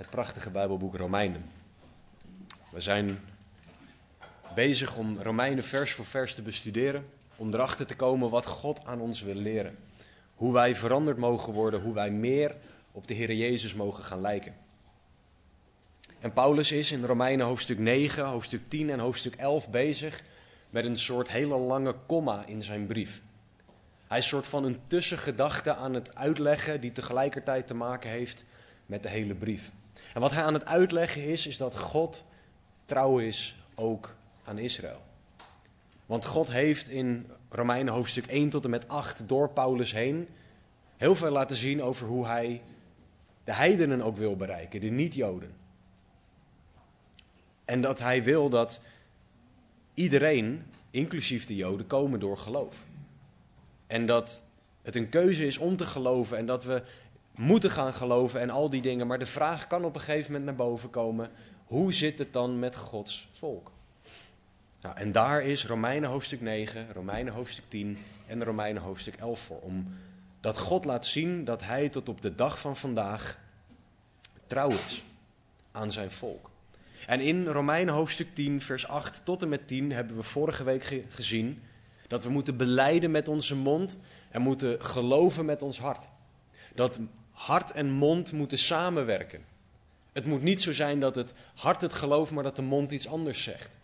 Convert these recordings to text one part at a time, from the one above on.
het prachtige Bijbelboek Romeinen. We zijn bezig om Romeinen vers voor vers te bestuderen, om erachter te komen wat God aan ons wil leren. Hoe wij veranderd mogen worden, hoe wij meer op de Heer Jezus mogen gaan lijken. En Paulus is in Romeinen hoofdstuk 9, hoofdstuk 10 en hoofdstuk 11 bezig met een soort hele lange komma in zijn brief. Hij is een soort van een tussengedachte aan het uitleggen die tegelijkertijd te maken heeft met de hele brief. En wat hij aan het uitleggen is, is dat God trouw is ook aan Israël. Want God heeft in Romeinen hoofdstuk 1 tot en met 8 door Paulus heen heel veel laten zien over hoe hij de heidenen ook wil bereiken, de niet-Joden. En dat hij wil dat iedereen, inclusief de Joden, komen door geloof. En dat het een keuze is om te geloven en dat we moeten gaan geloven en al die dingen. Maar de vraag kan op een gegeven moment naar boven komen: hoe zit het dan met Gods volk? Nou, en daar is Romeinen hoofdstuk 9, Romeinen hoofdstuk 10 en Romeinen hoofdstuk 11 voor. Omdat God laat zien dat hij tot op de dag van vandaag trouw is aan zijn volk. En in Romeinen hoofdstuk 10, vers 8 tot en met 10 hebben we vorige week gezien dat we moeten beleiden met onze mond en moeten geloven met ons hart. Dat hart en mond moeten samenwerken. Het moet niet zo zijn dat het hart het gelooft, maar dat de mond iets anders zegt.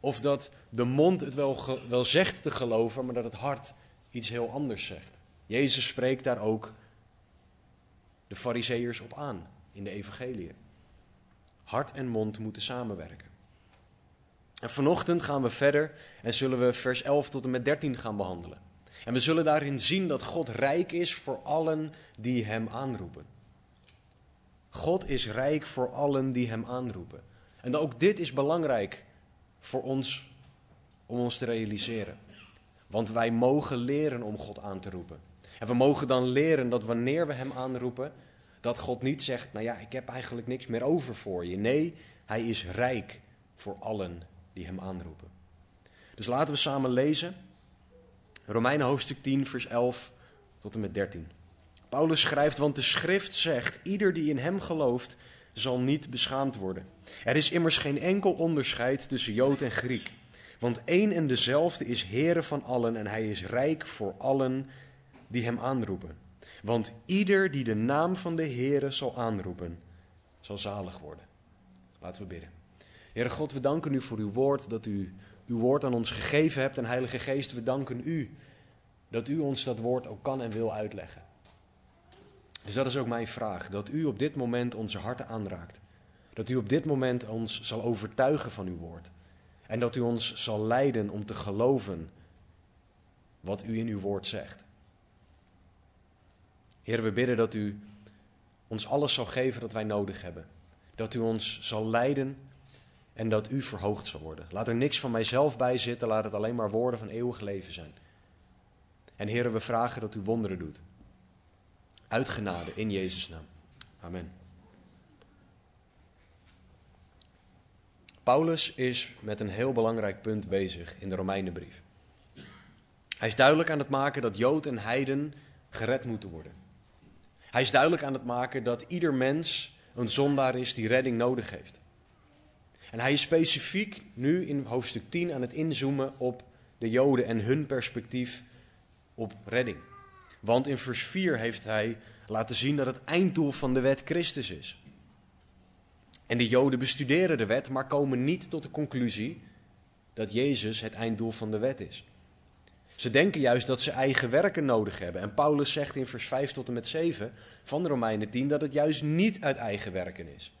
Of dat de mond het wel, wel zegt te geloven, maar dat het hart iets heel anders zegt. Jezus spreekt daar ook de fariseërs op aan in de evangeliën. Hart en mond moeten samenwerken. En vanochtend gaan we verder en zullen we vers 11 tot en met 13 gaan behandelen. En we zullen daarin zien dat God rijk is voor allen die Hem aanroepen. God is rijk voor allen die Hem aanroepen. En ook dit is belangrijk voor ons om ons te realiseren. Want wij mogen leren om God aan te roepen. En we mogen dan leren dat wanneer we Hem aanroepen, dat God niet zegt, nou ja, ik heb eigenlijk niks meer over voor je. Nee, Hij is rijk voor allen die Hem aanroepen. Dus laten we samen lezen. Romeinen hoofdstuk 10, vers 11 tot en met 13. Paulus schrijft, want de schrift zegt, ieder die in Hem gelooft, zal niet beschaamd worden. Er is immers geen enkel onderscheid tussen Jood en Griek. Want één en dezelfde is Heere van allen en Hij is rijk voor allen die Hem aanroepen. Want ieder die de naam van de Heere zal aanroepen, zal zalig worden. Laten we bidden. Heere God, we danken u voor uw woord, dat u uw woord aan ons gegeven hebt. En Heilige Geest, we danken u dat u ons dat woord ook kan en wil uitleggen. Dus dat is ook mijn vraag, dat u op dit moment onze harten aanraakt. Dat u op dit moment ons zal overtuigen van uw woord. En dat u ons zal leiden om te geloven wat u in uw woord zegt. Heer, we bidden dat u ons alles zal geven dat wij nodig hebben. Dat u ons zal leiden en dat u verhoogd zal worden. Laat er niks van mijzelf bij zitten, laat het alleen maar woorden van eeuwig leven zijn. En heren, we vragen dat u wonderen doet. Uitgenade in Jezus' naam. Amen. Paulus is met een heel belangrijk punt bezig in de Romeinenbrief. Hij is duidelijk aan het maken dat Jood en Heiden gered moeten worden. Hij is duidelijk aan het maken dat ieder mens een zondaar is die redding nodig heeft. En hij is specifiek nu in hoofdstuk 10 aan het inzoomen op de Joden en hun perspectief op redding. Want in vers 4 heeft hij laten zien dat het einddoel van de wet Christus is. En de Joden bestuderen de wet, maar komen niet tot de conclusie dat Jezus het einddoel van de wet is. Ze denken juist dat ze eigen werken nodig hebben. En Paulus zegt in vers 5 tot en met 7 van de Romeinen 10 dat het juist niet uit eigen werken is.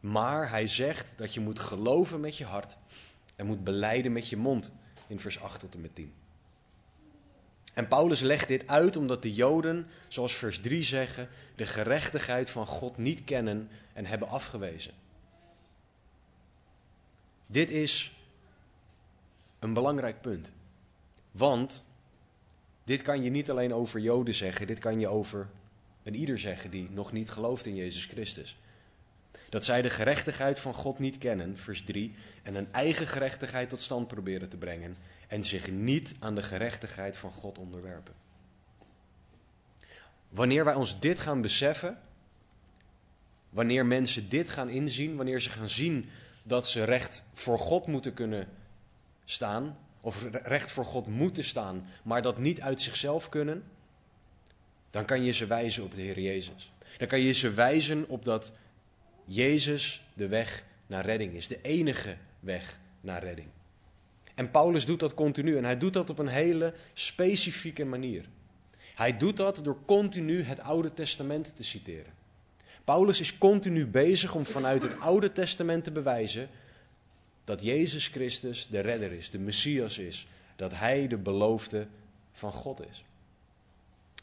Maar hij zegt dat je moet geloven met je hart en moet beleiden met je mond in vers 8 tot en met 10. En Paulus legt dit uit omdat de Joden, zoals vers 3 zeggen, de gerechtigheid van God niet kennen en hebben afgewezen. Dit is een belangrijk punt. Want dit kan je niet alleen over Joden zeggen, dit kan je over een ieder zeggen die nog niet gelooft in Jezus Christus. Dat zij de gerechtigheid van God niet kennen, vers 3, en een eigen gerechtigheid tot stand proberen te brengen en zich niet aan de gerechtigheid van God onderwerpen. Wanneer wij ons dit gaan beseffen, wanneer mensen dit gaan inzien, wanneer ze gaan zien dat ze recht voor God moeten kunnen staan, of recht voor God moeten staan, maar dat niet uit zichzelf kunnen, dan kan je ze wijzen op de Heer Jezus. Dan kan je ze wijzen op dat Jezus de weg naar redding is, de enige weg naar redding. En Paulus doet dat continu en hij doet dat op een hele specifieke manier. Hij doet dat door continu het Oude Testament te citeren. Paulus is continu bezig om vanuit het Oude Testament te bewijzen dat Jezus Christus de redder is, de Messias is, dat hij de beloofde van God is.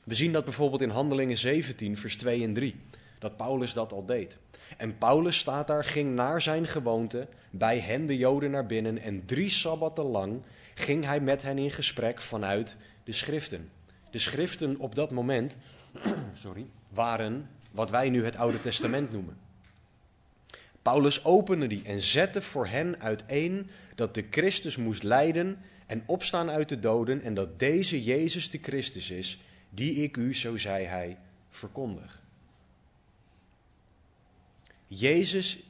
We zien dat bijvoorbeeld in Handelingen 17, vers 2 en 3, dat Paulus dat al deed. En Paulus staat daar, ging naar zijn gewoonte bij hen de Joden naar binnen en drie sabbatten lang ging hij met hen in gesprek vanuit de schriften. De schriften op dat moment sorry, waren wat wij nu het Oude Testament noemen. Paulus opende die en zette voor hen uiteen dat de Christus moest lijden en opstaan uit de doden en dat deze Jezus de Christus is, die ik u, zo zei hij, verkondig. Jezus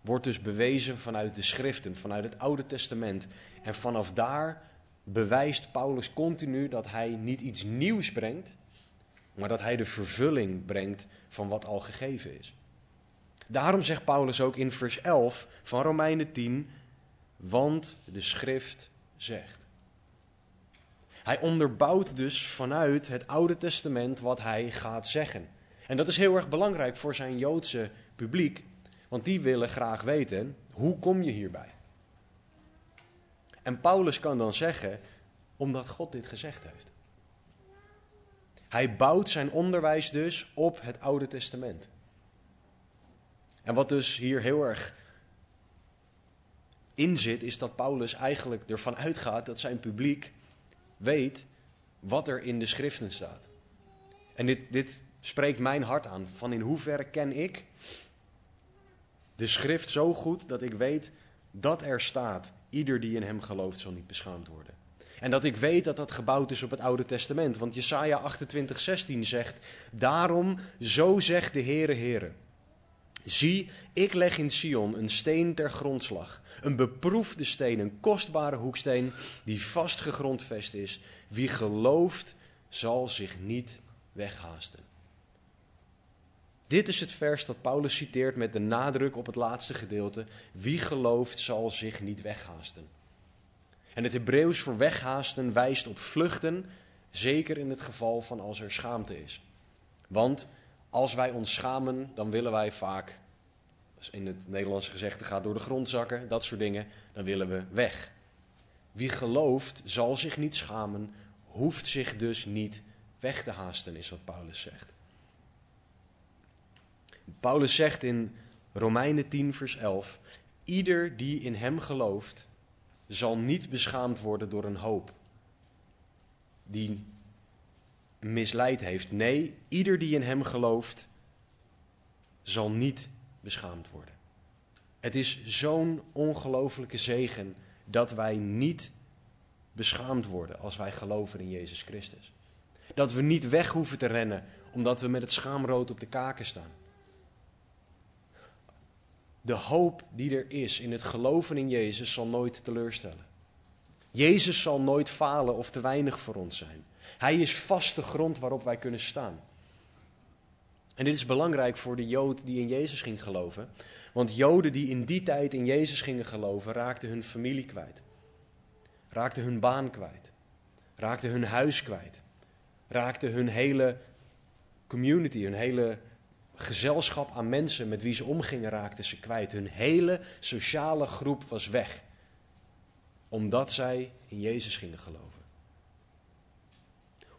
wordt dus bewezen vanuit de schriften, vanuit het Oude Testament. En vanaf daar bewijst Paulus continu dat hij niet iets nieuws brengt, maar dat hij de vervulling brengt van wat al gegeven is. Daarom zegt Paulus ook in vers 11 van Romeinen 10, want de schrift zegt. Hij onderbouwt dus vanuit het Oude Testament wat hij gaat zeggen. En dat is heel erg belangrijk voor zijn Joodse publiek, want die willen graag weten, hoe kom je hierbij? En Paulus kan dan zeggen, omdat God dit gezegd heeft. Hij bouwt zijn onderwijs dus op het Oude Testament. En wat dus hier heel erg in zit, is dat Paulus eigenlijk ervan uitgaat dat zijn publiek weet wat er in de schriften staat. En dit, dit spreekt mijn hart aan. Van in hoeverre ken ik de schrift zo goed dat ik weet dat er staat: ieder die in hem gelooft zal niet beschaamd worden. En dat ik weet dat dat gebouwd is op het Oude Testament. Want Jesaja 28, 16 zegt: Daarom, zo zegt de Heere Heere. Zie, ik leg in Sion een steen ter grondslag. Een beproefde steen, een kostbare hoeksteen die vast gegrondvest is. Wie gelooft, zal zich niet weghaasten. Dit is het vers dat Paulus citeert met de nadruk op het laatste gedeelte. Wie gelooft, zal zich niet weghaasten. En het Hebreeuws voor weghaasten wijst op vluchten, zeker in het geval van als er schaamte is. Want als wij ons schamen, dan willen wij vaak, in het Nederlandse gezegde gaat door de grond zakken, dat soort dingen, dan willen we weg. Wie gelooft zal zich niet schamen, hoeft zich dus niet weg te haasten, is wat Paulus zegt. Paulus zegt in Romeinen 10, vers 11: Ieder die in hem gelooft, zal niet beschaamd worden door een hoop die misleid heeft. Nee, ieder die in hem gelooft, zal niet beschaamd worden. Het is zo'n ongelofelijke zegen dat wij niet beschaamd worden als wij geloven in Jezus Christus. Dat we niet weg hoeven te rennen omdat we met het schaamrood op de kaken staan. De hoop die er is in het geloven in Jezus zal nooit teleurstellen. Jezus zal nooit falen of te weinig voor ons zijn. Hij is vaste grond waarop wij kunnen staan. En dit is belangrijk voor de Jood die in Jezus ging geloven. Want Joden die in die tijd in Jezus gingen geloven, raakten hun familie kwijt. Raakten hun baan kwijt. Raakten hun huis kwijt. Raakten hun hele community, hun hele gezelschap aan mensen met wie ze omgingen, raakten ze kwijt. Hun hele sociale groep was weg. Omdat zij in Jezus gingen geloven.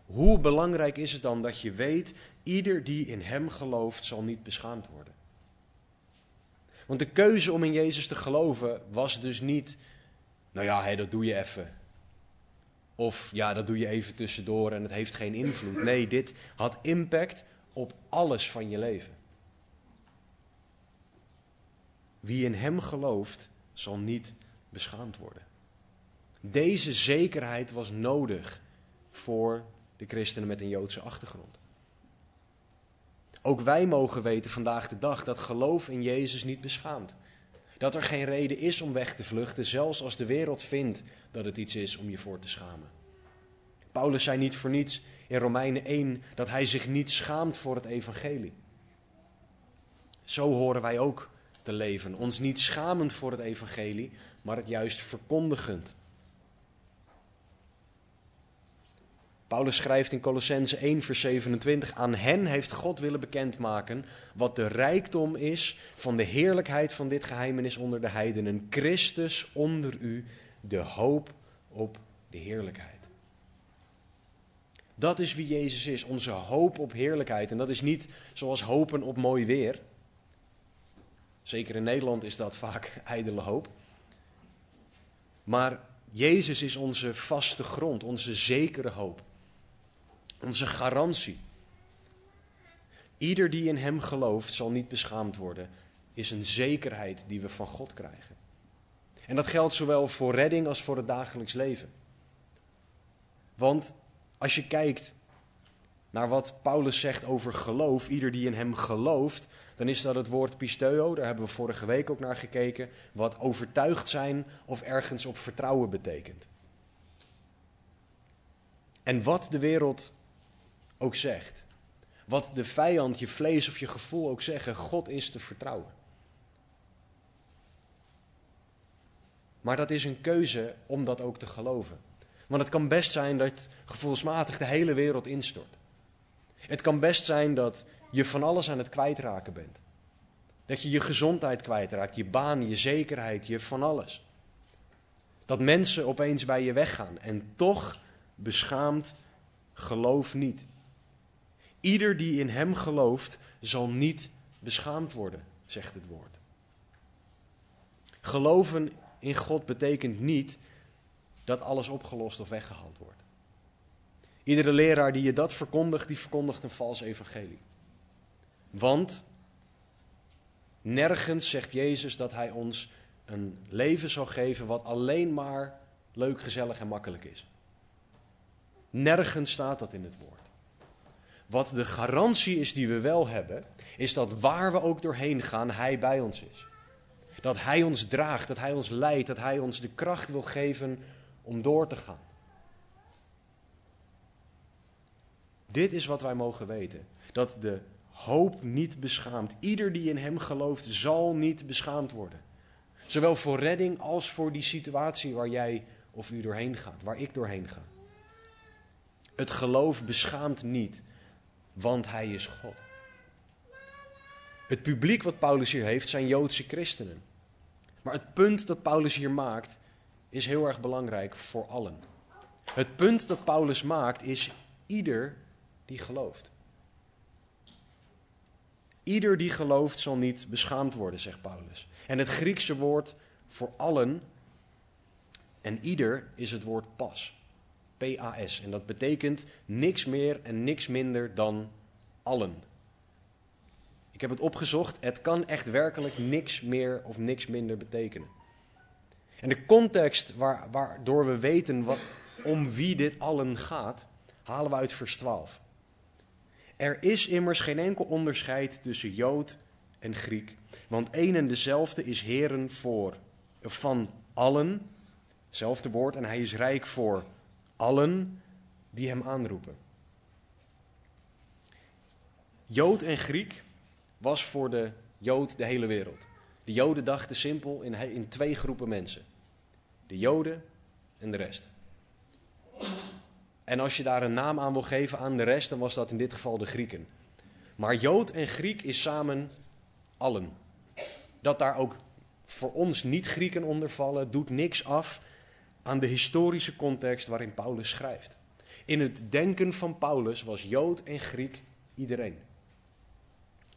hoe belangrijk is het dan dat je weet, ieder die in Hem gelooft zal niet beschaamd worden. Want de keuze om in Jezus te geloven was dus niet, nou ja, hey, dat doe je even. Of ja, dat doe je even tussendoor en het heeft geen invloed. Nee, dit had impact op alles van je leven. Wie in Hem gelooft, zal niet beschaamd worden. Deze zekerheid was nodig voor de christenen met een Joodse achtergrond. Ook wij mogen weten vandaag de dag dat geloof in Jezus niet beschaamt. Dat er geen reden is om weg te vluchten, zelfs als de wereld vindt dat het iets is om je voor te schamen. Paulus zei niet voor niets in Romeinen 1 dat hij zich niet schaamt voor het evangelie. Zo horen wij ook te leven. Ons niet schamend voor het evangelie, maar het juist verkondigend. Paulus schrijft in Colossense 1, vers 27: Aan hen heeft God willen bekendmaken wat de rijkdom is van de heerlijkheid van dit geheimenis onder de heidenen. Christus onder u, de hoop op de heerlijkheid. Dat is wie Jezus is, onze hoop op heerlijkheid. En dat is niet zoals hopen op mooi weer. Zeker in Nederland is dat vaak ijdele hoop. Maar Jezus is onze vaste grond, onze zekere hoop. Onze garantie. Ieder die in Hem gelooft zal niet beschaamd worden, is een zekerheid die we van God krijgen. En dat geldt zowel voor redding als voor het dagelijks leven. Want als je kijkt naar wat Paulus zegt over geloof, ieder die in Hem gelooft, dan is dat het woord pisteo, daar hebben we vorige week ook naar gekeken, wat overtuigd zijn of ergens op vertrouwen betekent. En wat de wereld ook zegt. Wat de vijand, je vlees of je gevoel ook zeggen, God is te vertrouwen. Maar dat is een keuze om dat ook te geloven. Want het kan best zijn dat gevoelsmatig de hele wereld instort. Het kan best zijn dat je van alles aan het kwijtraken bent. Dat je je gezondheid kwijtraakt, je baan, je zekerheid, je van alles. Dat mensen opeens bij je weggaan en toch beschaamd geloof niet. Ieder die in hem gelooft, zal niet beschaamd worden, zegt het woord. Geloven in God betekent niet dat alles opgelost of weggehaald wordt. Iedere leraar die je dat verkondigt, die verkondigt een vals evangelie. Want nergens zegt Jezus dat hij ons een leven zal geven wat alleen maar leuk, gezellig en makkelijk is. Nergens staat dat in het woord. Wat de garantie is die we wel hebben, is dat waar we ook doorheen gaan, Hij bij ons is. Dat Hij ons draagt, dat Hij ons leidt, dat Hij ons de kracht wil geven om door te gaan. Dit is wat wij mogen weten. Dat de hoop niet beschaamt. Ieder die in Hem gelooft, zal niet beschaamd worden. Zowel voor redding als voor die situatie waar jij of u doorheen gaat, waar ik doorheen ga. Het geloof beschaamt niet, want Hij is God. Het publiek wat Paulus hier heeft zijn Joodse christenen. Maar het punt dat Paulus hier maakt is heel erg belangrijk voor allen. Het punt dat Paulus maakt is ieder die gelooft. Ieder die gelooft zal niet beschaamd worden, zegt Paulus. En het Griekse woord voor allen en ieder is het woord pas. P-A-S. En dat betekent niks meer en niks minder dan allen. Ik heb het opgezocht. Het kan echt werkelijk niks meer of niks minder betekenen. En de context waar, waardoor we weten wat, om wie dit allen gaat, halen we uit vers 12. Er is immers geen enkel onderscheid tussen Jood en Griek, want één en dezelfde is Heren voor van allen, hetzelfde woord, en hij is rijk voor allen die hem aanroepen. Jood en Griek was voor de Jood de hele wereld. De Joden dachten simpel in, in twee groepen mensen: de Joden en de rest. En als je daar een naam aan wil geven aan de rest, dan was dat in dit geval de Grieken. Maar Jood en Griek is samen allen. Dat daar ook voor ons niet-Grieken onder vallen, doet niks af aan de historische context waarin Paulus schrijft. In het denken van Paulus was Jood en Griek iedereen.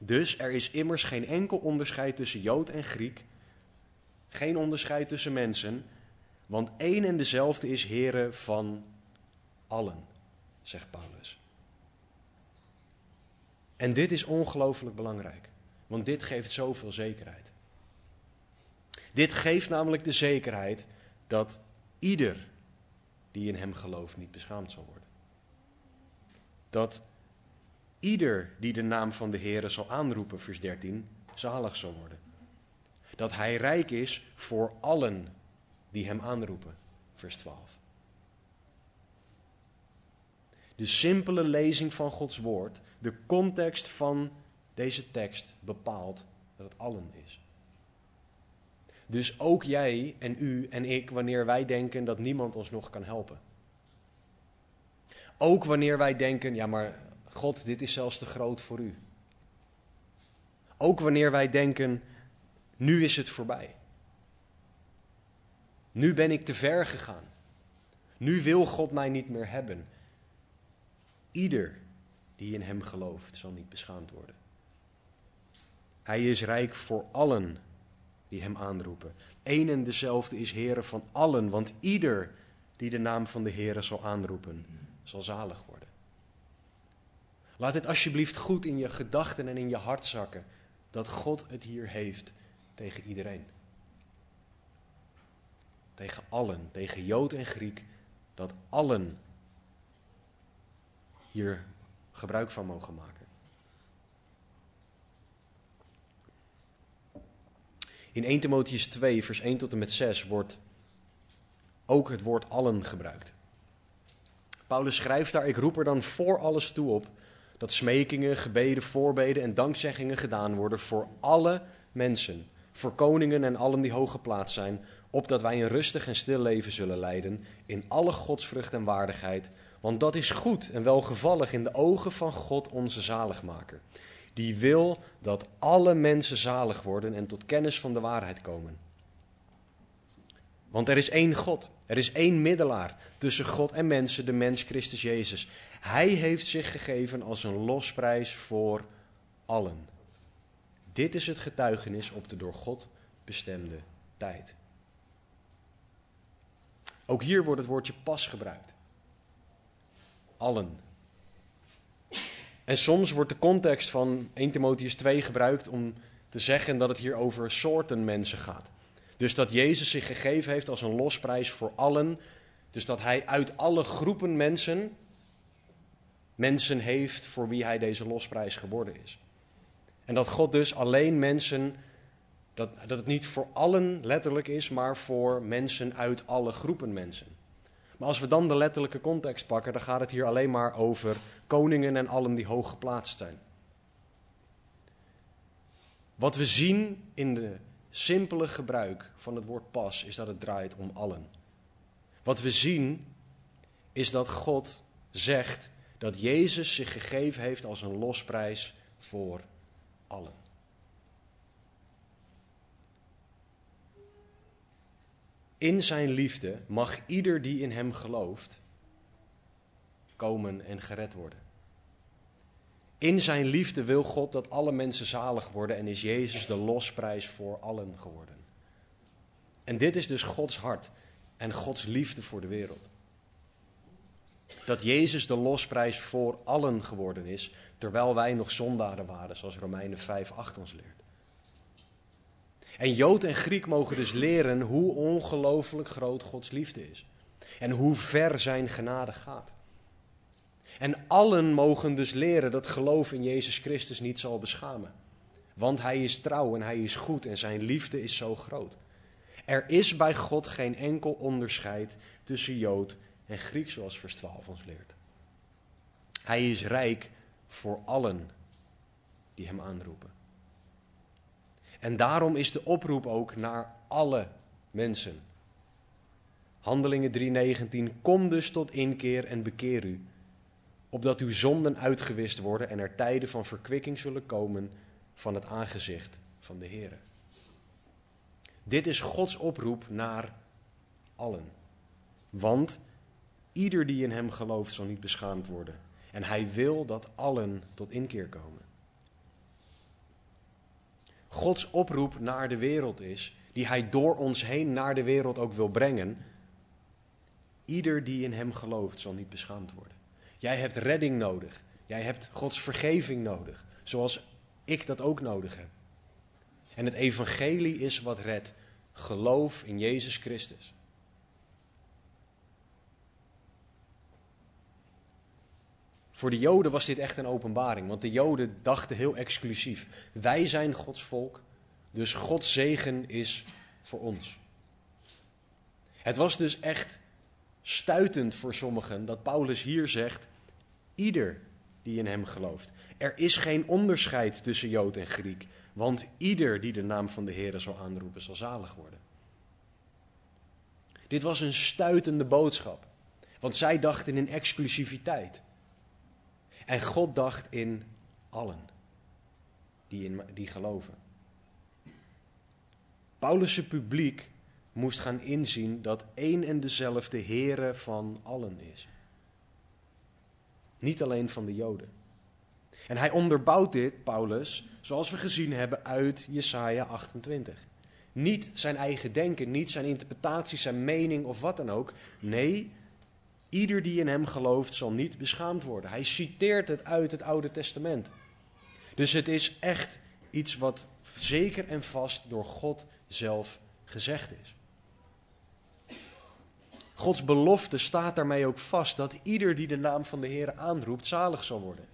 Dus er is immers geen enkel onderscheid tussen Jood en Griek, geen onderscheid tussen mensen, want één en dezelfde is Heere van allen, zegt Paulus. En dit is ongelooflijk belangrijk, want dit geeft zoveel zekerheid. Dit geeft namelijk de zekerheid dat ieder die in hem gelooft niet beschaamd zal worden. Dat ieder die de naam van de Heere zal aanroepen, vers 13, zalig zal worden. Dat hij rijk is voor allen die hem aanroepen, vers 12. De simpele lezing van Gods woord, de context van deze tekst bepaalt dat het allen is. Dus ook jij en u en ik, wanneer wij denken dat niemand ons nog kan helpen. Ook wanneer wij denken, ja maar God, dit is zelfs te groot voor u. Ook wanneer wij denken, nu is het voorbij. Nu ben ik te ver gegaan. Nu wil God mij niet meer hebben. Ieder die in Hem gelooft zal niet beschaamd worden. Hij is rijk voor allen die Hem aanroepen. Eén en dezelfde is Heere van allen, want ieder die de naam van de Heere zal aanroepen, zal zalig worden. Laat dit alsjeblieft goed in je gedachten en in je hart zakken, dat God het hier heeft tegen iedereen. Tegen allen, tegen Jood en Griek, dat allen hier gebruik van mogen maken. In 1 Timotheus 2, vers 1 tot en met 6 wordt ook het woord allen gebruikt. Paulus schrijft daar: Ik roep er dan voor alles toe op dat smekingen, gebeden, voorbeden en dankzeggingen gedaan worden voor alle mensen, voor koningen en allen die hoog geplaatst zijn, opdat wij een rustig en stil leven zullen leiden in alle godsvrucht en waardigheid, want dat is goed en welgevallig in de ogen van God onze zaligmaker, die wil dat alle mensen zalig worden en tot kennis van de waarheid komen. Want er is één God, er is één middelaar tussen God en mensen, de mens Christus Jezus. Hij heeft zich gegeven als een losprijs voor allen. Dit is het getuigenis op de door God bestemde tijd. Ook hier wordt het woordje pas gebruikt. Allen. En soms wordt de context van 1 Timotheus 2 gebruikt om te zeggen dat het hier over soorten mensen gaat. Dus dat Jezus zich gegeven heeft als een losprijs voor allen. Dus dat hij uit alle groepen mensen mensen heeft voor wie hij deze losprijs geworden is. En dat God dus alleen mensen, dat, dat het niet voor allen letterlijk is, maar voor mensen uit alle groepen mensen. Maar als we dan de letterlijke context pakken, dan gaat het hier alleen maar over koningen en allen die hoog geplaatst zijn. Wat we zien in de simpele gebruik van het woord pas is dat het draait om allen. Wat we zien is dat God zegt dat Jezus zich gegeven heeft als een losprijs voor allen. In zijn liefde mag ieder die in hem gelooft komen en gered worden. In zijn liefde wil God dat alle mensen zalig worden en is Jezus de losprijs voor allen geworden. En dit is dus Gods hart en Gods liefde voor de wereld. Dat Jezus de losprijs voor allen geworden is, terwijl wij nog zondaren waren, zoals Romeinen 5, 8 ons leert. En Jood en Griek mogen dus leren hoe ongelooflijk groot Gods liefde is. En hoe ver zijn genade gaat. En allen mogen dus leren dat geloof in Jezus Christus niet zal beschamen. Want Hij is trouw en Hij is goed en Zijn liefde is zo groot. Er is bij God geen enkel onderscheid tussen Jood en Griek, zoals vers 12 ons leert. Hij is rijk voor allen die Hem aanroepen. En daarom is de oproep ook naar alle mensen. Handelingen 3:19 Kom dus tot inkeer en bekeer u opdat uw zonden uitgewist worden en er tijden van verkwikking zullen komen van het aangezicht van de Heer. Dit is Gods oproep naar allen. Want Ieder die in hem gelooft zal niet beschaamd worden. En hij wil dat allen tot inkeer komen. Gods oproep naar de wereld is, die hij door ons heen naar de wereld ook wil brengen. Ieder die in hem gelooft zal niet beschaamd worden. Jij hebt redding nodig. Jij hebt Gods vergeving nodig. Zoals ik dat ook nodig heb. En het evangelie is wat redt. Geloof in Jezus Christus. Voor de Joden was dit echt een openbaring, want de Joden dachten heel exclusief. Wij zijn Gods volk, dus Gods zegen is voor ons. Het was dus echt stuitend voor sommigen dat Paulus hier zegt: ieder die in hem gelooft. Er is geen onderscheid tussen Jood en Griek, want ieder die de naam van de Heer zal aanroepen, zal zalig worden. Dit was een stuitende boodschap, want zij dachten in exclusiviteit. En God dacht in allen die, in, die geloven. Paulus' publiek moest gaan inzien dat één en dezelfde Heere van allen is. Niet alleen van de Joden. En hij onderbouwt dit, Paulus, zoals we gezien hebben uit Jesaja 28. Niet zijn eigen denken, niet zijn interpretatie, zijn mening of wat dan ook. Nee, ieder die in hem gelooft zal niet beschaamd worden. Hij citeert het uit het Oude Testament. Dus het is echt iets wat zeker en vast door God zelf gezegd is. Gods belofte staat daarmee ook vast dat ieder die de naam van de Heer aanroept zalig zal worden.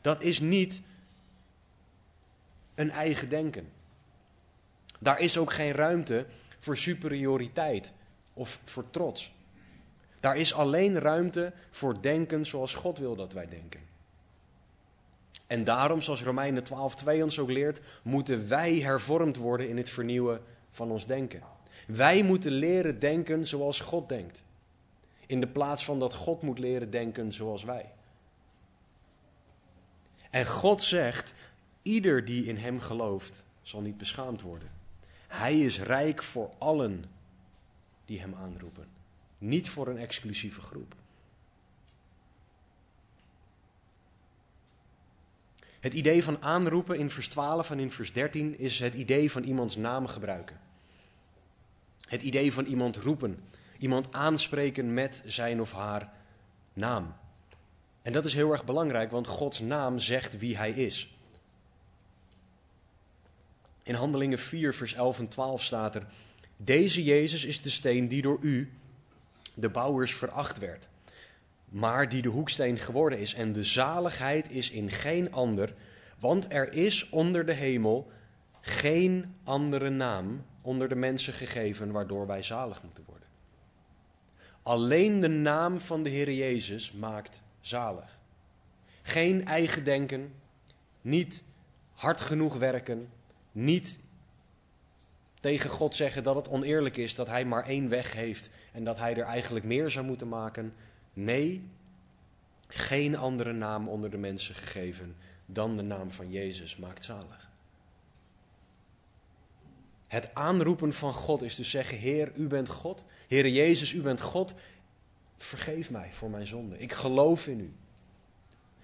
Dat is niet een eigen denken. Daar is ook geen ruimte voor superioriteit of voor trots. Daar is alleen ruimte voor denken zoals God wil dat wij denken. En daarom, zoals Romeinen 12:2 ons ook leert, moeten wij hervormd worden in het vernieuwen van ons denken. Wij moeten leren denken zoals God denkt. In de plaats van dat God moet leren denken zoals wij. En God zegt: ieder die in Hem gelooft, zal niet beschaamd worden. Hij is rijk voor allen die Hem aanroepen, niet voor een exclusieve groep. Het idee van aanroepen in vers 12 en in vers 13 is het idee van iemands naam gebruiken. Het idee van iemand roepen, iemand aanspreken met zijn of haar naam. En dat is heel erg belangrijk, want Gods naam zegt wie hij is. In Handelingen 4, vers 11 en 12 staat er: Deze Jezus is de steen die door u, de bouwers, veracht werd, maar die de hoeksteen geworden is. En de zaligheid is in geen ander, want er is onder de hemel geen andere naam onder de mensen gegeven waardoor wij zalig moeten worden. Alleen de naam van de Heer Jezus maakt zalig. Geen eigen denken, niet hard genoeg werken, niet tegen God zeggen dat het oneerlijk is dat Hij maar één weg heeft en dat Hij er eigenlijk meer zou moeten maken. Nee, geen andere naam onder de mensen gegeven dan de naam van Jezus maakt zalig. Het aanroepen van God is dus zeggen: Heer, u bent God. Heer Jezus, u bent God. Vergeef mij voor mijn zonde. Ik geloof in u.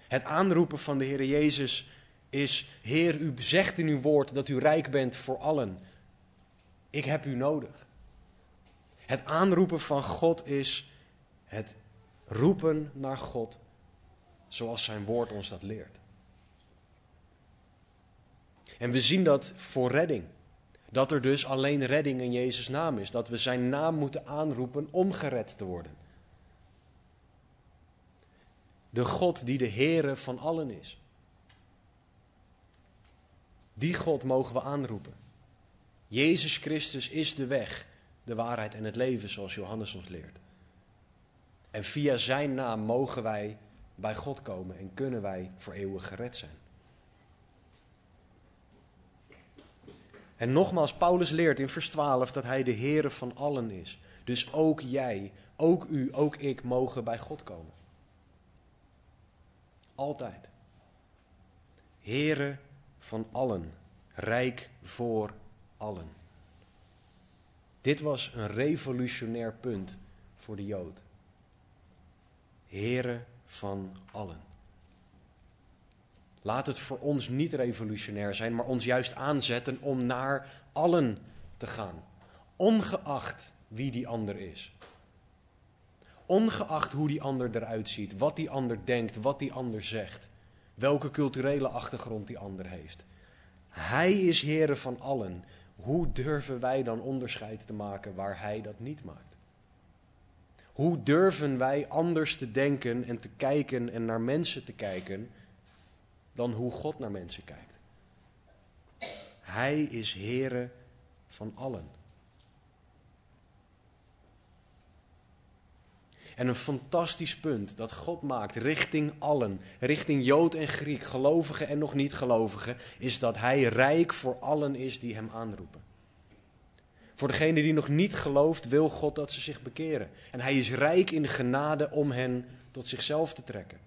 Het aanroepen van de Heer Jezus is: Heer, u zegt in uw woord dat u rijk bent voor allen. Ik heb u nodig. Het aanroepen van God is het roepen naar God zoals zijn woord ons dat leert. En we zien dat voor redding. Dat er dus alleen redding in Jezus' naam is. Dat we zijn naam moeten aanroepen om gered te worden. De God die de Heere van allen is. Die God mogen we aanroepen. Jezus Christus is de weg, de waarheid en het leven, zoals Johannes ons leert. En via zijn naam mogen wij bij God komen en kunnen wij voor eeuwig gered zijn. En nogmaals, Paulus leert in vers 12 dat hij de Heere van allen is. Dus ook jij, ook u, ook ik mogen bij God komen. Altijd. Heere van allen, rijk voor allen. Dit was een revolutionair punt voor de Jood. Heere van allen. Laat het voor ons niet revolutionair zijn, maar ons juist aanzetten om naar allen te gaan. Ongeacht wie die ander is. Ongeacht hoe die ander eruit ziet, wat die ander denkt, wat die ander zegt, welke culturele achtergrond die ander heeft. Hij is Heere van allen. Hoe durven wij dan onderscheid te maken waar Hij dat niet maakt? Hoe durven wij anders te denken en te kijken en naar mensen te kijken dan hoe God naar mensen kijkt? Hij is Heere van allen. En een fantastisch punt dat God maakt richting allen, richting Jood en Griek, gelovigen en nog niet gelovigen, is dat Hij rijk voor allen is die Hem aanroepen. Voor degene die nog niet gelooft, wil God dat ze zich bekeren. En Hij is rijk in genade om hen tot zichzelf te trekken.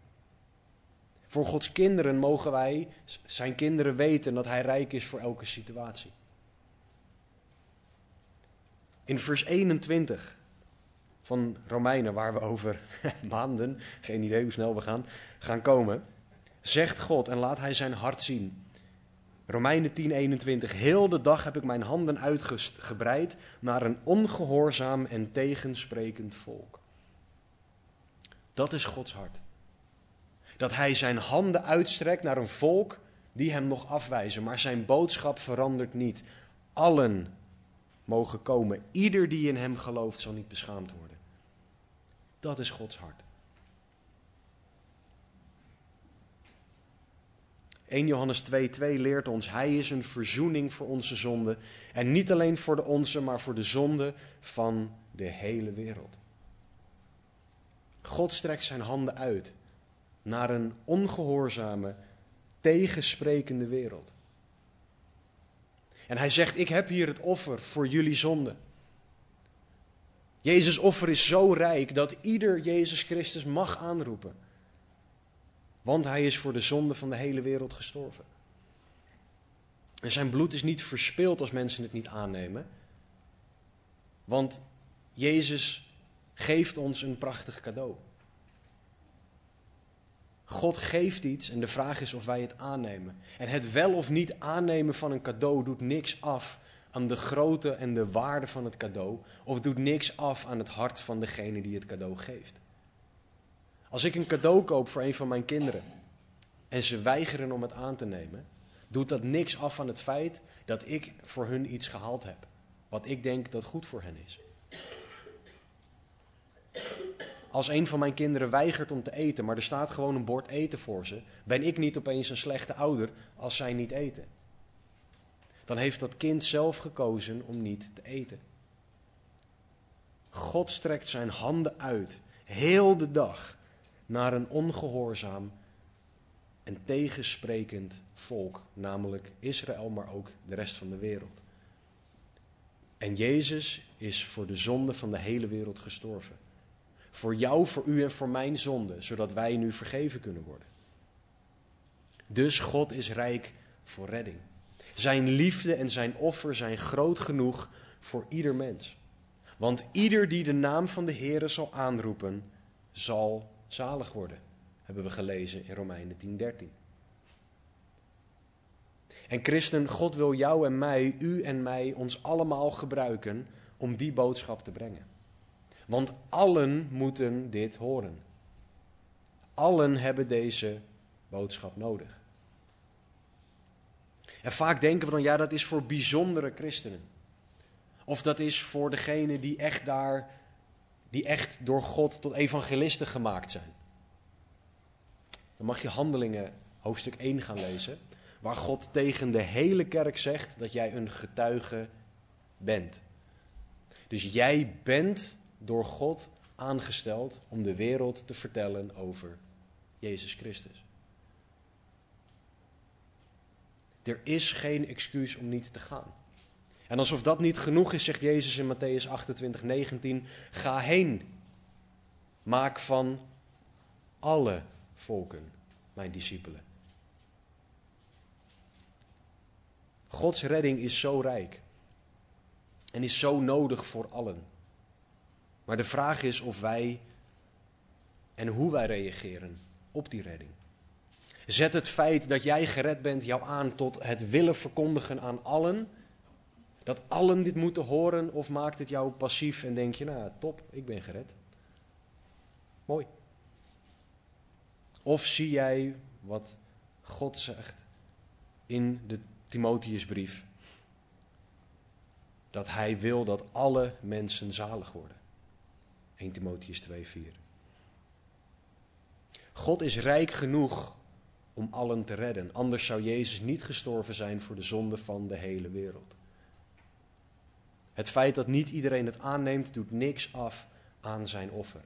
Voor Gods kinderen mogen wij, zijn kinderen, weten dat Hij rijk is voor elke situatie. In vers 21 van Romeinen, waar we over maanden, geen idee hoe snel we gaan, gaan komen, zegt God en laat Hij zijn hart zien. Romeinen 10, 21. Heel de dag heb ik mijn handen uitgebreid naar een ongehoorzaam en tegensprekend volk. Dat is Gods hart. Dat Hij zijn handen uitstrekt naar een volk die Hem nog afwijzen, maar zijn boodschap verandert niet. Allen mogen komen. Ieder die in Hem gelooft zal niet beschaamd worden. Dat is Gods hart. 1 Johannes 2,2 leert ons, Hij is een verzoening voor onze zonde. En niet alleen voor de onze, maar voor de zonde van de hele wereld. God strekt zijn handen uit naar een ongehoorzame, tegensprekende wereld. En hij zegt, ik heb hier het offer voor jullie zonde. Jezus' offer is zo rijk dat ieder Jezus Christus mag aanroepen. Want hij is voor de zonde van de hele wereld gestorven. En zijn bloed is niet verspild als mensen het niet aannemen. Want Jezus geeft ons een prachtig cadeau. God geeft iets en de vraag is of wij het aannemen. En het wel of niet aannemen van een cadeau doet niks af aan de grootte en de waarde van het cadeau, of doet niks af aan het hart van degene die het cadeau geeft. Als ik een cadeau koop voor een van mijn kinderen en ze weigeren om het aan te nemen, doet dat niks af aan het feit dat ik voor hun iets gehaald heb, wat ik denk dat goed voor hen is. Als een van mijn kinderen weigert om te eten, maar er staat gewoon een bord eten voor ze, ben ik niet opeens een slechte ouder als zij niet eten dan heeft dat kind zelf gekozen om niet te eten. God strekt zijn handen uit, heel de dag, naar een ongehoorzaam en tegensprekend volk, namelijk Israël, maar ook de rest van de wereld. En Jezus is voor de zonde van de hele wereld gestorven. Voor jou, voor u en voor mijn zonde, zodat wij nu vergeven kunnen worden. Dus God is rijk voor redding. Zijn liefde en zijn offer zijn groot genoeg voor ieder mens. Want ieder die de naam van de Heere zal aanroepen, zal zalig worden. Hebben we gelezen in Romeinen 10:13. En christen, God wil jou en mij, u en mij, ons allemaal gebruiken om die boodschap te brengen. Want allen moeten dit horen. Allen hebben deze boodschap nodig. En vaak denken we dan, ja, dat is voor bijzondere christenen. Of dat is voor degenen die echt daar, die echt door God tot evangelisten gemaakt zijn. Dan mag je Handelingen hoofdstuk 1 gaan lezen, waar God tegen de hele kerk zegt dat jij een getuige bent. Dus jij bent door God aangesteld om de wereld te vertellen over Jezus Christus. Er is geen excuus om niet te gaan. En alsof dat niet genoeg is, zegt Jezus in Matthäus 28, 19: Ga heen. Maak van alle volken mijn discipelen. Gods redding is zo rijk en is zo nodig voor allen. Maar de vraag is of wij en hoe wij reageren op die redding. Zet het feit dat jij gered bent jou aan tot het willen verkondigen aan allen? Dat allen dit moeten horen of maakt het jou passief en denk je, nou top, ik ben gered. Mooi. Of zie jij wat God zegt in de Timotheusbrief? Dat hij wil dat alle mensen zalig worden. 1 Timotheus 2, 4. God is rijk genoeg om allen te redden. Anders zou Jezus niet gestorven zijn voor de zonde van de hele wereld. Het feit dat niet iedereen het aanneemt, doet niks af aan zijn offer.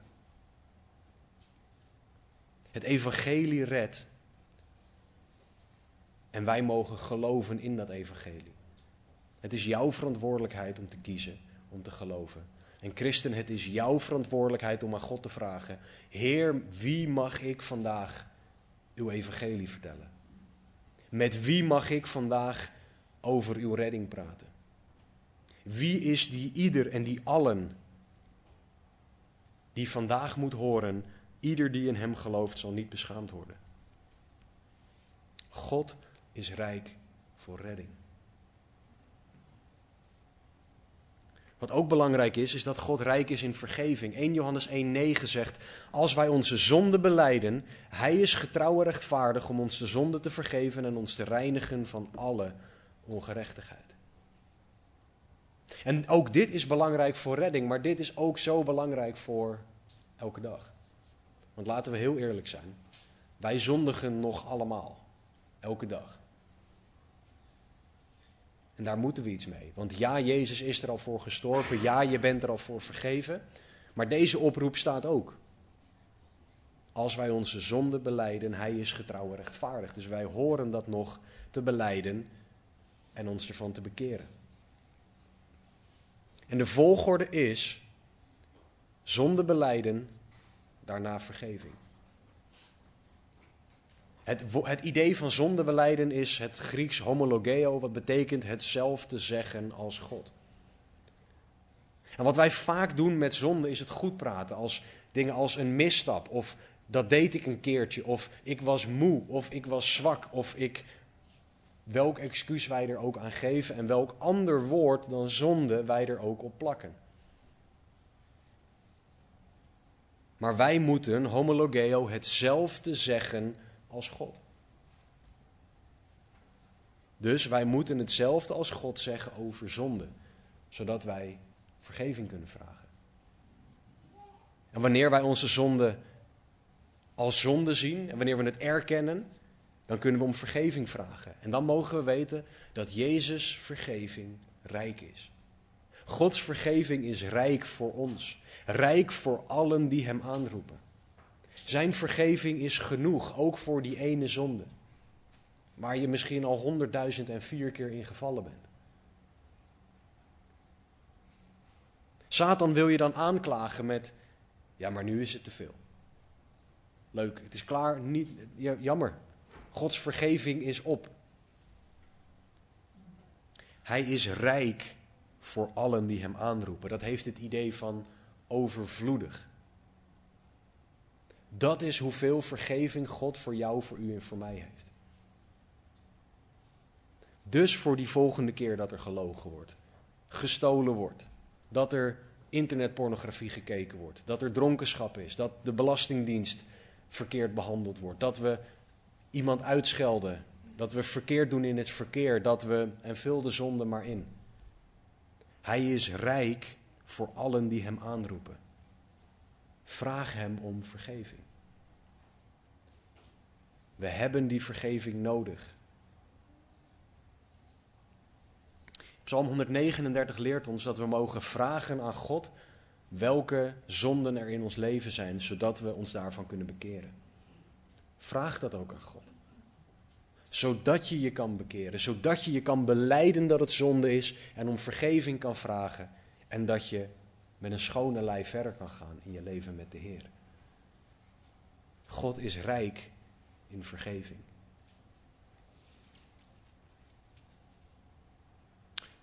Het evangelie redt. En wij mogen geloven in dat evangelie. Het is jouw verantwoordelijkheid om te kiezen, om te geloven. En christen, het is jouw verantwoordelijkheid om aan God te vragen: Heer, wie mag ik vandaag uw evangelie vertellen? Met wie mag ik vandaag over uw redding praten? Wie is die ieder en die allen die vandaag moet horen, ieder die in hem gelooft zal niet beschaamd worden? God is rijk voor redding. Wat ook belangrijk is, is dat God rijk is in vergeving. 1 Johannes 1,9 zegt: Als wij onze zonde beleiden, Hij is getrouw en rechtvaardig om ons de zonde te vergeven en ons te reinigen van alle ongerechtigheid. En ook dit is belangrijk voor redding, maar dit is ook zo belangrijk voor elke dag. Want laten we heel eerlijk zijn: wij zondigen nog allemaal, elke dag. En daar moeten we iets mee. Want ja, Jezus is er al voor gestorven. Ja, je bent er al voor vergeven. Maar deze oproep staat ook. Als wij onze zonde beleiden, Hij is getrouw en rechtvaardig. Dus wij horen dat nog te beleiden en ons ervan te bekeren. En de volgorde is zonde beleiden, daarna vergeving. Het, het idee van zondebeleiden is het Grieks homologeo, wat betekent hetzelfde zeggen als God. En wat wij vaak doen met zonde is het goed praten als dingen als een misstap of dat deed ik een keertje of ik was moe of ik was zwak of ik welk excuus wij er ook aan geven en welk ander woord dan zonde wij er ook op plakken. Maar wij moeten homologeo hetzelfde zeggen als God. Dus wij moeten hetzelfde als God zeggen over zonde, zodat wij vergeving kunnen vragen. En wanneer wij onze zonde als zonde zien en wanneer we het erkennen, dan kunnen we om vergeving vragen. En dan mogen we weten dat Jezus' vergeving rijk is. Gods vergeving is rijk voor ons, rijk voor allen die Hem aanroepen. Zijn vergeving is genoeg, ook voor die ene zonde. Waar je misschien al honderdduizend en vier keer in gevallen bent. Satan wil je dan aanklagen met, ja maar nu is het te veel. Leuk, het is klaar, niet, jammer. Gods vergeving is op. Hij is rijk voor allen die hem aanroepen. Dat heeft het idee van overvloedig. Dat is hoeveel vergeving God voor jou, voor u en voor mij heeft. Dus voor die volgende keer dat er gelogen wordt, gestolen wordt, dat er internetpornografie gekeken wordt, dat er dronkenschap is, dat de Belastingdienst verkeerd behandeld wordt, dat we iemand uitschelden, dat we verkeerd doen in het verkeer, dat we, en vul de zonde maar in. Hij is rijk voor allen die hem aanroepen. Vraag hem om vergeving. We hebben die vergeving nodig. Psalm 139 leert ons dat we mogen vragen aan God welke zonden er in ons leven zijn, zodat we ons daarvan kunnen bekeren. Vraag dat ook aan God. Zodat je je kan bekeren, zodat je je kan beleiden dat het zonde is en om vergeving kan vragen en dat je met een schone lei verder kan gaan in je leven met de Heer. God is rijk in vergeving.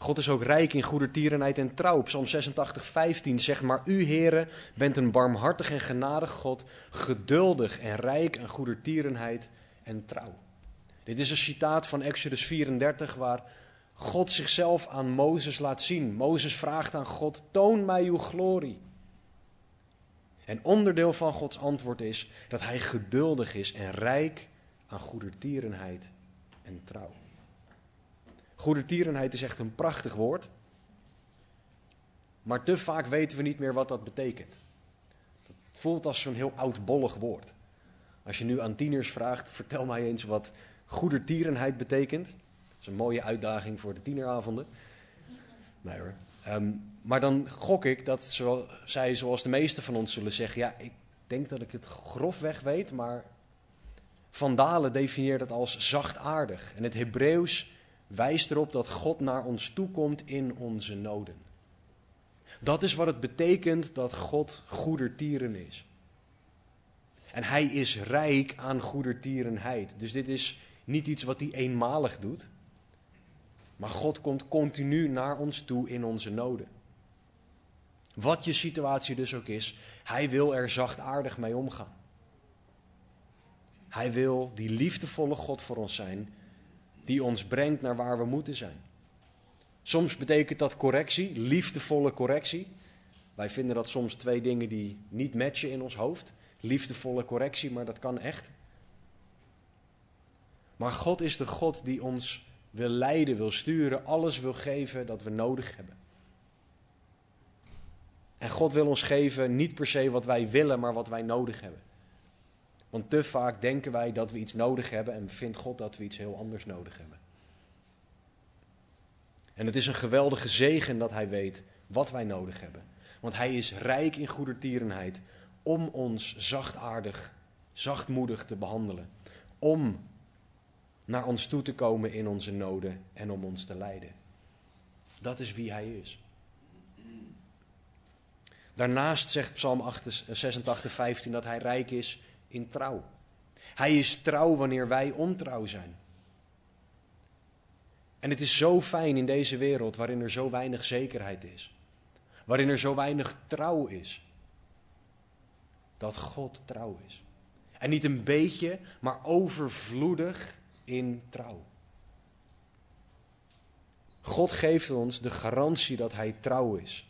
God is ook rijk in goedertierenheid en trouw. Psalm 86, 15 zegt, maar u, heren, bent een barmhartig en genadig God, geduldig en rijk aan goedertierenheid en trouw. Dit is een citaat van Exodus 34, waar God zichzelf aan Mozes laat zien. Mozes vraagt aan God, toon mij uw glorie. En onderdeel van Gods antwoord is dat hij geduldig is en rijk aan goedertierenheid en trouw. Goedertierenheid is echt een prachtig woord. Maar te vaak weten we niet meer wat dat betekent. Het voelt als zo'n heel oudbollig woord. Als je nu aan tieners vraagt, vertel mij eens wat goedertierenheid betekent. Dat is een mooie uitdaging voor de tieneravonden. Nee hoor. Ehm, maar dan gok ik dat zij, zoals de meesten van ons zullen zeggen, ja, ik denk dat ik het grofweg weet, maar Van Dalen definieert het als zachtaardig. En het Hebreeuws wijst erop dat God naar ons toekomt in onze noden. Dat is wat het betekent dat God goedertieren is. En hij is rijk aan goedertierenheid. Dus dit is niet iets wat hij eenmalig doet. Maar God komt continu naar ons toe in onze noden. Wat je situatie dus ook is, hij wil er zachtaardig mee omgaan. Hij wil die liefdevolle God voor ons zijn, die ons brengt naar waar we moeten zijn. Soms betekent dat correctie, liefdevolle correctie. Wij vinden dat soms twee dingen die niet matchen in ons hoofd. Liefdevolle correctie, maar dat kan echt. Maar God is de God die ons wil leiden, wil sturen, alles wil geven dat we nodig hebben. En God wil ons geven niet per se wat wij willen, maar wat wij nodig hebben. Want te vaak denken wij dat we iets nodig hebben en vindt God dat we iets heel anders nodig hebben. En het is een geweldige zegen dat Hij weet wat wij nodig hebben. Want Hij is rijk in goedertierenheid om ons zachtaardig, zachtmoedig te behandelen. Om naar ons toe te komen in onze noden en om ons te leiden. Dat is wie Hij is. Daarnaast zegt Psalm 86, 15 dat Hij rijk is in trouw. Hij is trouw wanneer wij ontrouw zijn. En het is zo fijn in deze wereld waarin er zo weinig zekerheid is. Waarin er zo weinig trouw is. Dat God trouw is. En niet een beetje, maar overvloedig in trouw. God geeft ons de garantie dat Hij trouw is.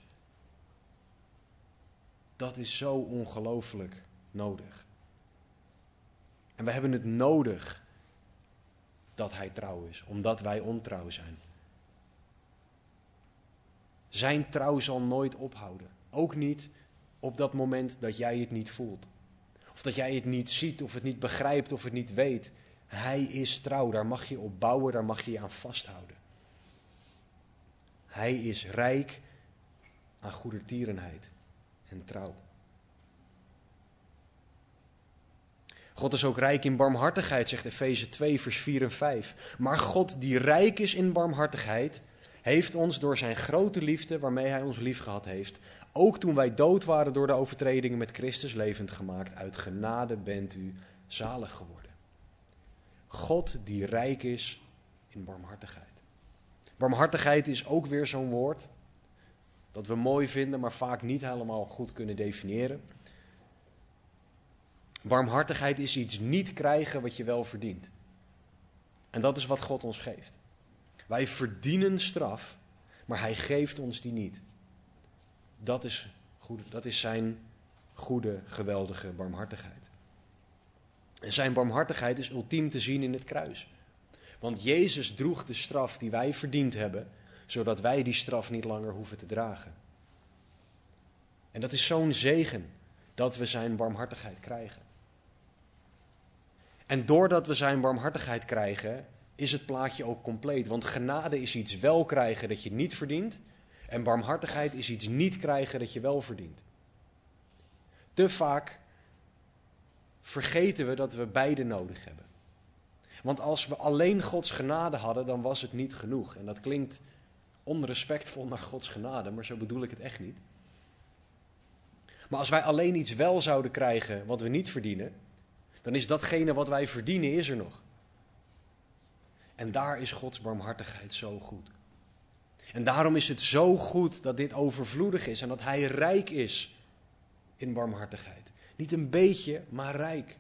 Dat is zo ongelooflijk nodig. En we hebben het nodig dat Hij trouw is, omdat wij ontrouw zijn. Zijn trouw zal nooit ophouden. Ook niet op dat moment dat jij het niet voelt. Of dat jij het niet ziet, of het niet begrijpt, of het niet weet. Hij is trouw, daar mag je op bouwen, daar mag je je aan vasthouden. Hij is rijk aan goedertierenheid en trouw. God is ook rijk in barmhartigheid, zegt Efeze 2, vers 4 en 5. Maar God, die rijk is in barmhartigheid, heeft ons door zijn grote liefde, waarmee hij ons liefgehad heeft, ook toen wij dood waren door de overtredingen met Christus levend gemaakt. Uit genade bent u zalig geworden. God die rijk is in barmhartigheid. Barmhartigheid is ook weer zo'n woord dat we mooi vinden, maar vaak niet helemaal goed kunnen definiëren. Barmhartigheid is iets niet krijgen wat je wel verdient. En dat is wat God ons geeft. Wij verdienen straf, maar Hij geeft ons die niet. Dat is, goed, dat is Zijn goede, geweldige barmhartigheid. En Zijn barmhartigheid is ultiem te zien in het kruis. Want Jezus droeg de straf die wij verdiend hebben, zodat wij die straf niet langer hoeven te dragen. En dat is zo'n zegen dat we Zijn barmhartigheid krijgen. En doordat we zijn barmhartigheid krijgen, is het plaatje ook compleet. Want genade is iets wel krijgen dat je niet verdient. En barmhartigheid is iets niet krijgen dat je wel verdient. Te vaak vergeten we dat we beide nodig hebben. Want als we alleen Gods genade hadden, dan was het niet genoeg. En dat klinkt onrespectvol naar Gods genade, maar zo bedoel ik het echt niet. Maar als wij alleen iets wel zouden krijgen wat we niet verdienen, dan is datgene wat wij verdienen, is er nog. En daar is Gods barmhartigheid zo goed. En daarom is het zo goed dat dit overvloedig is en dat Hij rijk is in barmhartigheid. Niet een beetje, maar rijk.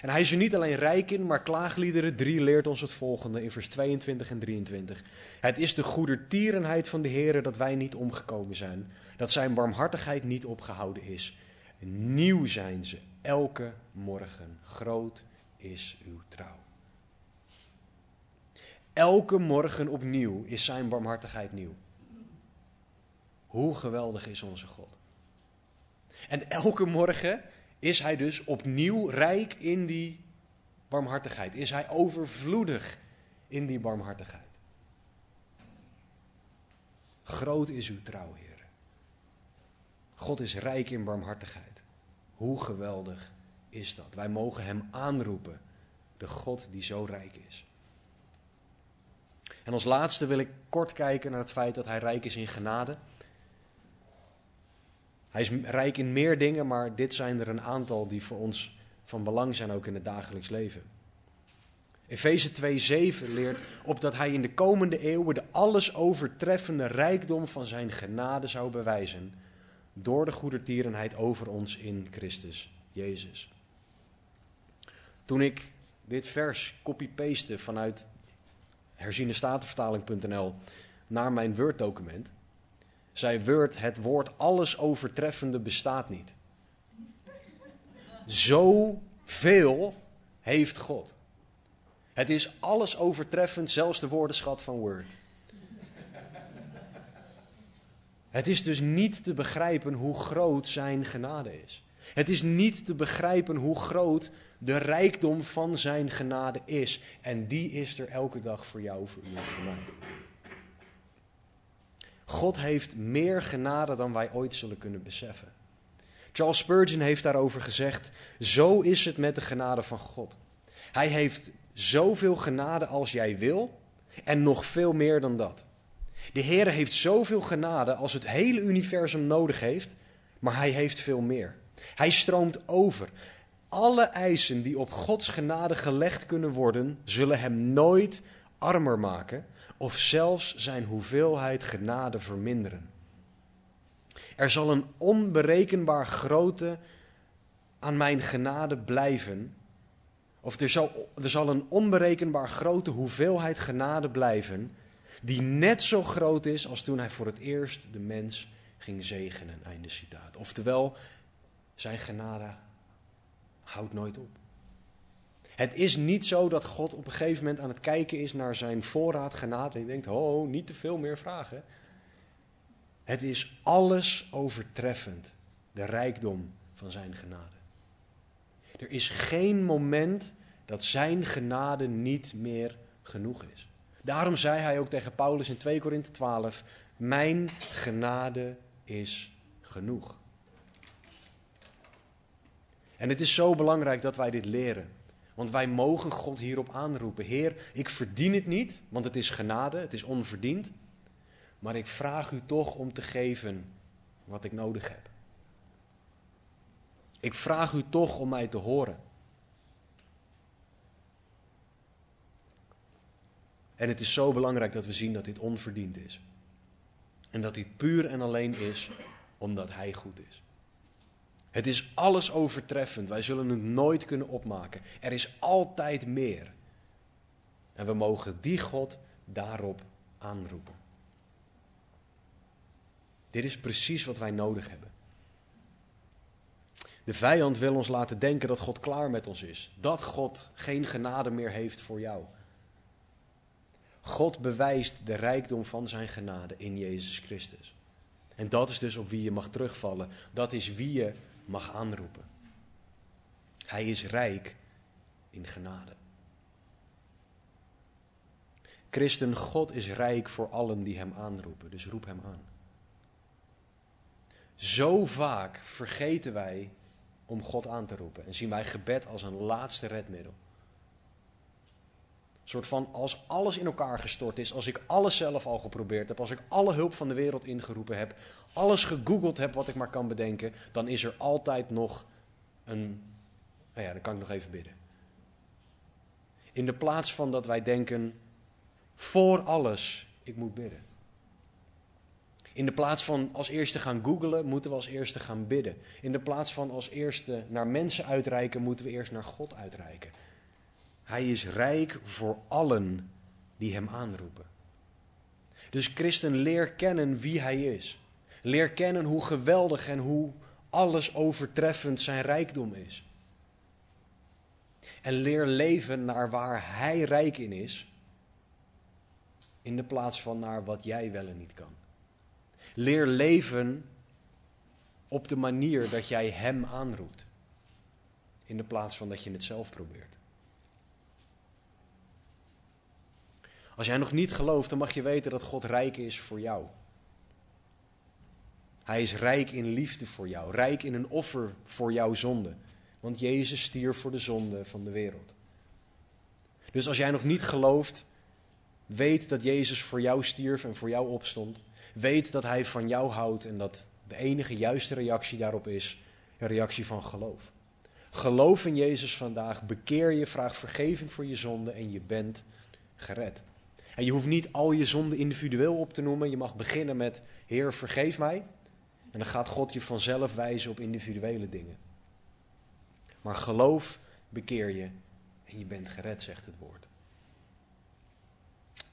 En hij is er niet alleen rijk in, maar klaagliederen 3 leert ons het volgende in vers 22 en 23. Het is de goedertierenheid van de Heer dat wij niet omgekomen zijn, dat zijn barmhartigheid niet opgehouden is. Nieuw zijn ze elke morgen. Groot is uw trouw. Elke morgen opnieuw is zijn barmhartigheid nieuw. Hoe geweldig is onze God. En elke morgen is hij dus opnieuw rijk in die barmhartigheid. Is hij overvloedig in die barmhartigheid. Groot is uw trouw, Heer. God is rijk in barmhartigheid. Hoe geweldig is dat? Wij mogen Hem aanroepen, de God die zo rijk is. En als laatste wil ik kort kijken naar het feit dat Hij rijk is in genade. Hij is rijk in meer dingen, maar dit zijn er een aantal die voor ons van belang zijn ook in het dagelijks leven. Efeze 2:7 leert op dat hij in de komende eeuwen de alles overtreffende rijkdom van zijn genade zou bewijzen door de goedertierenheid over ons in Christus Jezus. Toen ik dit vers copy-paste vanuit herzienestatenvertaling.nl naar mijn Word-document, zei Word, het woord alles overtreffende bestaat niet. Zoveel heeft God. Het is alles overtreffend, zelfs de woordenschat van Word. Het is dus niet te begrijpen hoe groot zijn genade is. Het is niet te begrijpen hoe groot de rijkdom van zijn genade is. En die is er elke dag voor jou, voor u en voor mij. God heeft meer genade dan wij ooit zullen kunnen beseffen. Charles Spurgeon heeft daarover gezegd: Zo is het met de genade van God. Hij heeft zoveel genade als jij wil en nog veel meer dan dat. De Heer heeft zoveel genade als het hele universum nodig heeft, maar hij heeft veel meer. Hij stroomt over. Alle eisen die op Gods genade gelegd kunnen worden, zullen hem nooit armer maken of zelfs zijn hoeveelheid genade verminderen. Er zal een onberekenbaar grote aan mijn genade blijven. Of er zal, er zal een onberekenbaar grote hoeveelheid genade blijven. Die net zo groot is als toen hij voor het eerst de mens ging zegenen. Einde citaat. Oftewel, zijn genade houdt nooit op. Het is niet zo dat God op een gegeven moment aan het kijken is naar zijn voorraad genade en denkt, oh, niet te veel meer vragen. Het is alles overtreffend, de rijkdom van zijn genade. Er is geen moment dat zijn genade niet meer genoeg is. Daarom zei hij ook tegen Paulus in 2 Korinthe 12, mijn genade is genoeg. En het is zo belangrijk dat wij dit leren. Want wij mogen God hierop aanroepen. Heer, ik verdien het niet, want het is genade, het is onverdiend. Maar ik vraag u toch om te geven wat ik nodig heb. Ik vraag u toch om mij te horen. En het is zo belangrijk dat we zien dat dit onverdiend is. En dat dit puur en alleen is omdat Hij goed is. Het is alles overtreffend. Wij zullen het nooit kunnen opmaken. Er is altijd meer. En we mogen die God daarop aanroepen. Dit is precies wat wij nodig hebben. De vijand wil ons laten denken dat God klaar met ons is. Dat God geen genade meer heeft voor jou. God bewijst de rijkdom van zijn genade in Jezus Christus. En dat is dus op wie je mag terugvallen. Dat is wie je mag aanroepen. Hij is rijk in genade. Christen, God is rijk voor allen die Hem aanroepen, dus roep Hem aan. Zo vaak vergeten wij om God aan te roepen en zien wij gebed als een laatste redmiddel. Soort van als alles in elkaar gestort is, als ik alles zelf al geprobeerd heb, als ik alle hulp van de wereld ingeroepen heb, alles gegoogeld heb wat ik maar kan bedenken, dan is er altijd nog een. Nou ja, dan kan ik nog even bidden. In de plaats van dat wij denken: voor alles ik moet bidden. In de plaats van als eerste gaan googlen, moeten we als eerste gaan bidden. In de plaats van als eerste naar mensen uitreiken, moeten we eerst naar God uitreiken. Hij is rijk voor allen die hem aanroepen. Dus christen, leer kennen wie hij is. Leer kennen hoe geweldig en hoe alles overtreffend zijn rijkdom is. En leer leven naar waar hij rijk in is, in de plaats van naar wat jij wel en niet kan. Leer leven op de manier dat jij hem aanroept, in de plaats van dat je het zelf probeert. Als jij nog niet gelooft, dan mag je weten dat God rijk is voor jou. Hij is rijk in liefde voor jou, rijk in een offer voor jouw zonde. Want Jezus stierf voor de zonde van de wereld. Dus als jij nog niet gelooft, weet dat Jezus voor jou stierf en voor jou opstond. Weet dat Hij van jou houdt en dat de enige juiste reactie daarop is een reactie van geloof. Geloof in Jezus vandaag, bekeer je, vraag vergeving voor je zonde en je bent gered. En je hoeft niet al je zonden individueel op te noemen. Je mag beginnen met: Heer, vergeef mij. En dan gaat God je vanzelf wijzen op individuele dingen. Maar geloof, bekeer je en je bent gered, zegt het woord.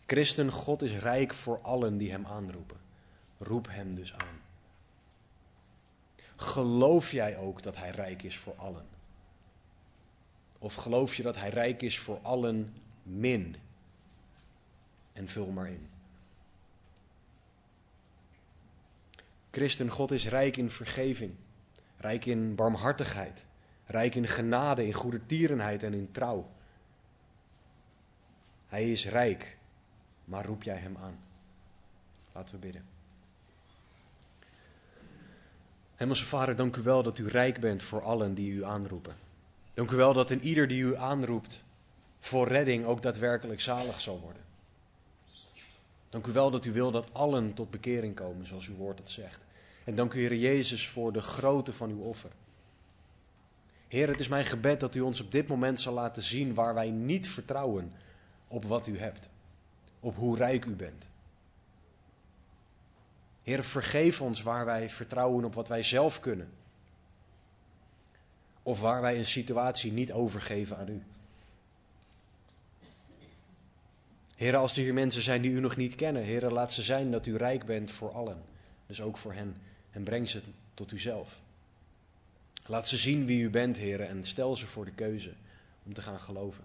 Christen, God is rijk voor allen die Hem aanroepen. Roep Hem dus aan. Geloof jij ook dat Hij rijk is voor allen? Of geloof je dat Hij rijk is voor allen min? En vul maar in. Christen, God is rijk in vergeving, rijk in barmhartigheid, rijk in genade, in goede tierenheid en in trouw. Hij is rijk, maar roep jij hem aan. Laten we bidden. Hemelse Vader, dank u wel dat u rijk bent voor allen die u aanroepen. Dank u wel dat in ieder die u aanroept voor redding ook daadwerkelijk zalig zal worden. Dank u wel dat u wil dat allen tot bekering komen, zoals uw woord het zegt. En dank u, Heer Jezus, voor de grootte van uw offer. Heer, het is mijn gebed dat u ons op dit moment zal laten zien waar wij niet vertrouwen op wat u hebt, op hoe rijk u bent. Heer, vergeef ons waar wij vertrouwen op wat wij zelf kunnen. Of waar wij een situatie niet overgeven aan u. Heer, als er hier mensen zijn die u nog niet kennen, Heer, laat ze zijn dat u rijk bent voor allen. Dus ook voor hen. En breng ze tot uzelf. Laat ze zien wie u bent, Heer, en stel ze voor de keuze om te gaan geloven.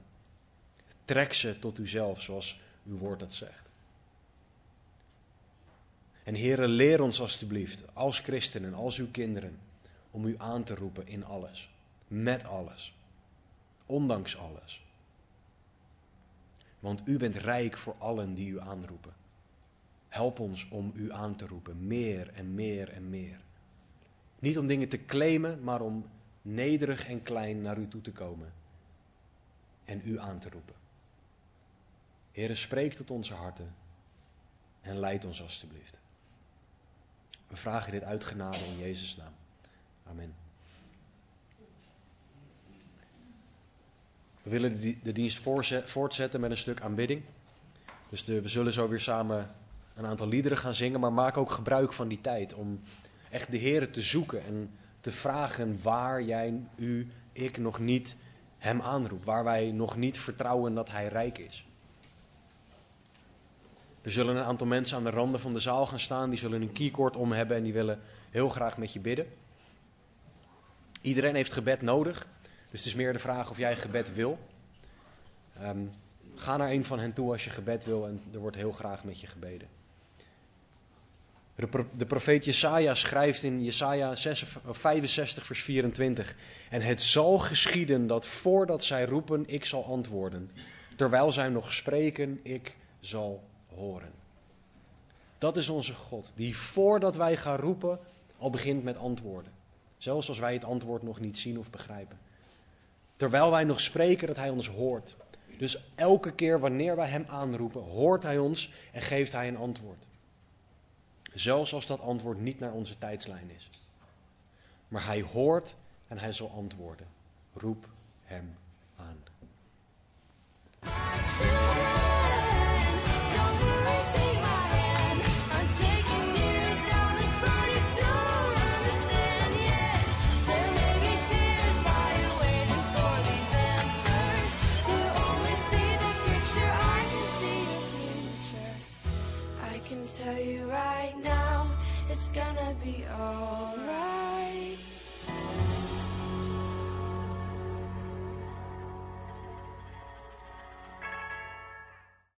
Trek ze tot uzelf, zoals uw woord dat zegt. En Heere, leer ons alstublieft, als christenen, als uw kinderen, om u aan te roepen in alles. Met alles. Ondanks alles. Want u bent rijk voor allen die u aanroepen. Help ons om u aan te roepen, meer en meer en meer. Niet om dingen te claimen, maar om nederig en klein naar u toe te komen en u aan te roepen. Heere, spreek tot onze harten en leid ons alstublieft. We vragen dit uit genade in Jezus' naam. Amen. We willen de dienst voortzetten met een stuk aanbidding. Dus we zullen zo weer samen een aantal liederen gaan zingen, maar maak ook gebruik van die tijd om echt de Heer te zoeken en te vragen waar jij, u, ik nog niet Hem aanroept, waar wij nog niet vertrouwen dat Hij rijk is. Er zullen een aantal mensen aan de randen van de zaal gaan staan, die zullen een keycord om hebben en die willen heel graag met je bidden. Iedereen heeft gebed nodig. Dus het is meer de vraag of jij gebed wil. Ehm, ga naar een van hen toe als je gebed wil en er wordt heel graag met je gebeden. De profeet Jesaja schrijft in Jesaja 65 vers 24. En het zal geschieden dat voordat zij roepen, ik zal antwoorden. Terwijl zij nog spreken, ik zal horen. Dat is onze God, die voordat wij gaan roepen, al begint met antwoorden. Zelfs als wij het antwoord nog niet zien of begrijpen. Terwijl wij nog spreken, dat Hij ons hoort. Dus elke keer wanneer wij Hem aanroepen, hoort Hij ons en geeft Hij een antwoord. Zelfs als dat antwoord niet naar onze tijdslijn is. Maar Hij hoort en Hij zal antwoorden. Roep Hem aan. Gonna be alright.